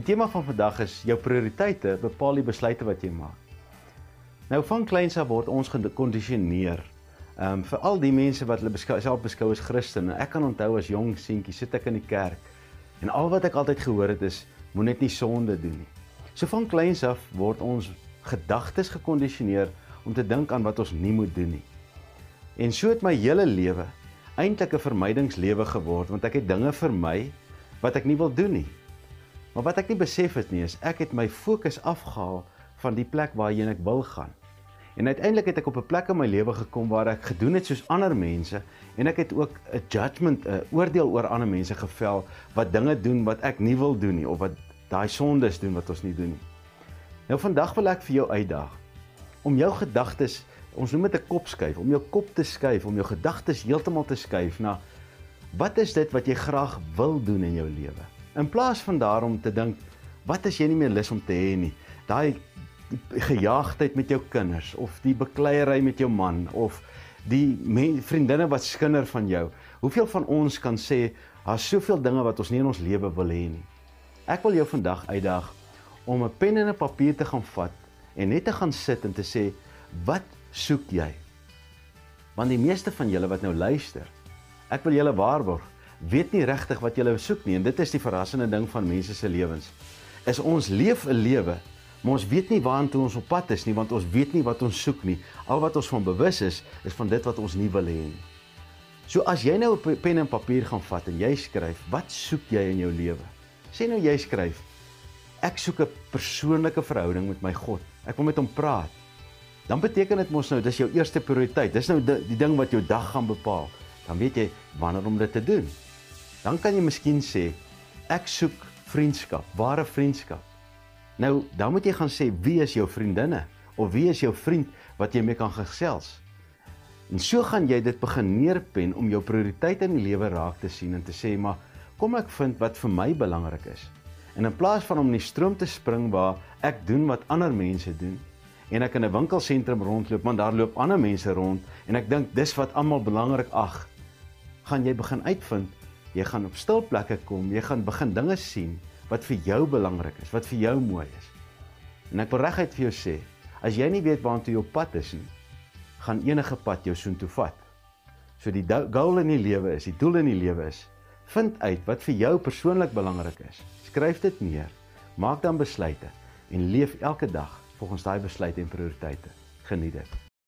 Die tema van vandag is jou prioriteite bepaal die besluite wat jy maak. Nou van kleins af word ons gekondisioneer. Ehm um, vir al die mense wat hulle beskou, self beskou as Christene. Ek kan onthou as jong seentjie sit ek in die kerk en al wat ek altyd gehoor het is moenie net nie sonde doen nie. So van kleins af word ons gedagtes gekondisioneer om te dink aan wat ons nie moet doen nie. En so het my hele lewe eintlik 'n vermydingslewe geword want ek het dinge vermy wat ek nie wil doen nie. Maar wat ek nie besef het nie is ek het my fokus afgehaal van die plek waarheen ek wil gaan. En uiteindelik het ek op 'n plek in my lewe gekom waar ek gedoen het soos ander mense en ek het ook 'n judgment, 'n oordeel oor ander mense gevel wat dinge doen wat ek nie wil doen nie of wat daai sondes doen wat ons nie doen nie. Nou vandag wil ek vir jou uitdaag om jou gedagtes, ons noem dit 'n kop skuif, om jou kop te skuif, om jou gedagtes heeltemal te skuif na wat is dit wat jy graag wil doen in jou lewe? In plaas van daarom te dink, wat as jy nie meer lus om te hê nie? Daai gejaagdheid met jou kinders of die bekleierery met jou man of die vriendinne wat skinder van jou. Hoeveel van ons kan sê daar's soveel dinge wat ons nie in ons lewe wil hê nie. Ek wil jou vandag uitdaag om 'n pen en 'n papier te gaan vat en net te gaan sit en te sê wat soek jy? Want die meeste van julle wat nou luister, ek wil julle waarborg, weet nie regtig wat julle soek nie en dit is die verrassende ding van mense se lewens. Is ons leef 'n lewe, maar ons weet nie waartoe ons op pad is nie want ons weet nie wat ons soek nie. Al wat ons van bewus is, is van dit wat ons nie wil hê nie. So as jy nou 'n pen en papier gaan vat en jy skryf, wat soek jy in jou lewe? Sê nou jy skryf, ek soek 'n persoonlike verhouding met my God. Ek wil met hom praat. Dan beteken dit mos nou dis jou eerste prioriteit. Dis nou die, die ding wat jou dag gaan bepaal. Dan weet jy wanneer om dit te doen. Dan kan jy miskien sê ek soek vriendskap, ware vriendskap. Nou, dan moet jy gaan sê wie is jou vriendinne of wie is jou vriend wat jy mee kan gesels. En so gaan jy dit begin neerpen om jou prioriteite in die lewe raak te sien en te sê maar kom ek vind wat vir my belangrik is. En in plaas van om in die stroom te spring waar ek doen wat ander mense doen en ek in 'n winkelsentrum rondloop want daar loop ander mense rond en ek dink dis wat almal belangrik ag, gaan jy begin uitvind jy gaan op stil plekke kom, jy gaan begin dinge sien wat vir jou belangrik is, wat vir jou mooi is. En ek wil reguit vir jou sê, as jy nie weet waartoe jou pad is nie, gaan enige pad jou soontoe vat. So die goal in die lewe is, die doel in die lewe is, vind uit wat vir jou persoonlik belangrik is. Skryf dit neer. Maak dan besluite en leef elke dag volgens daai besluite en prioriteite. Geniet dit.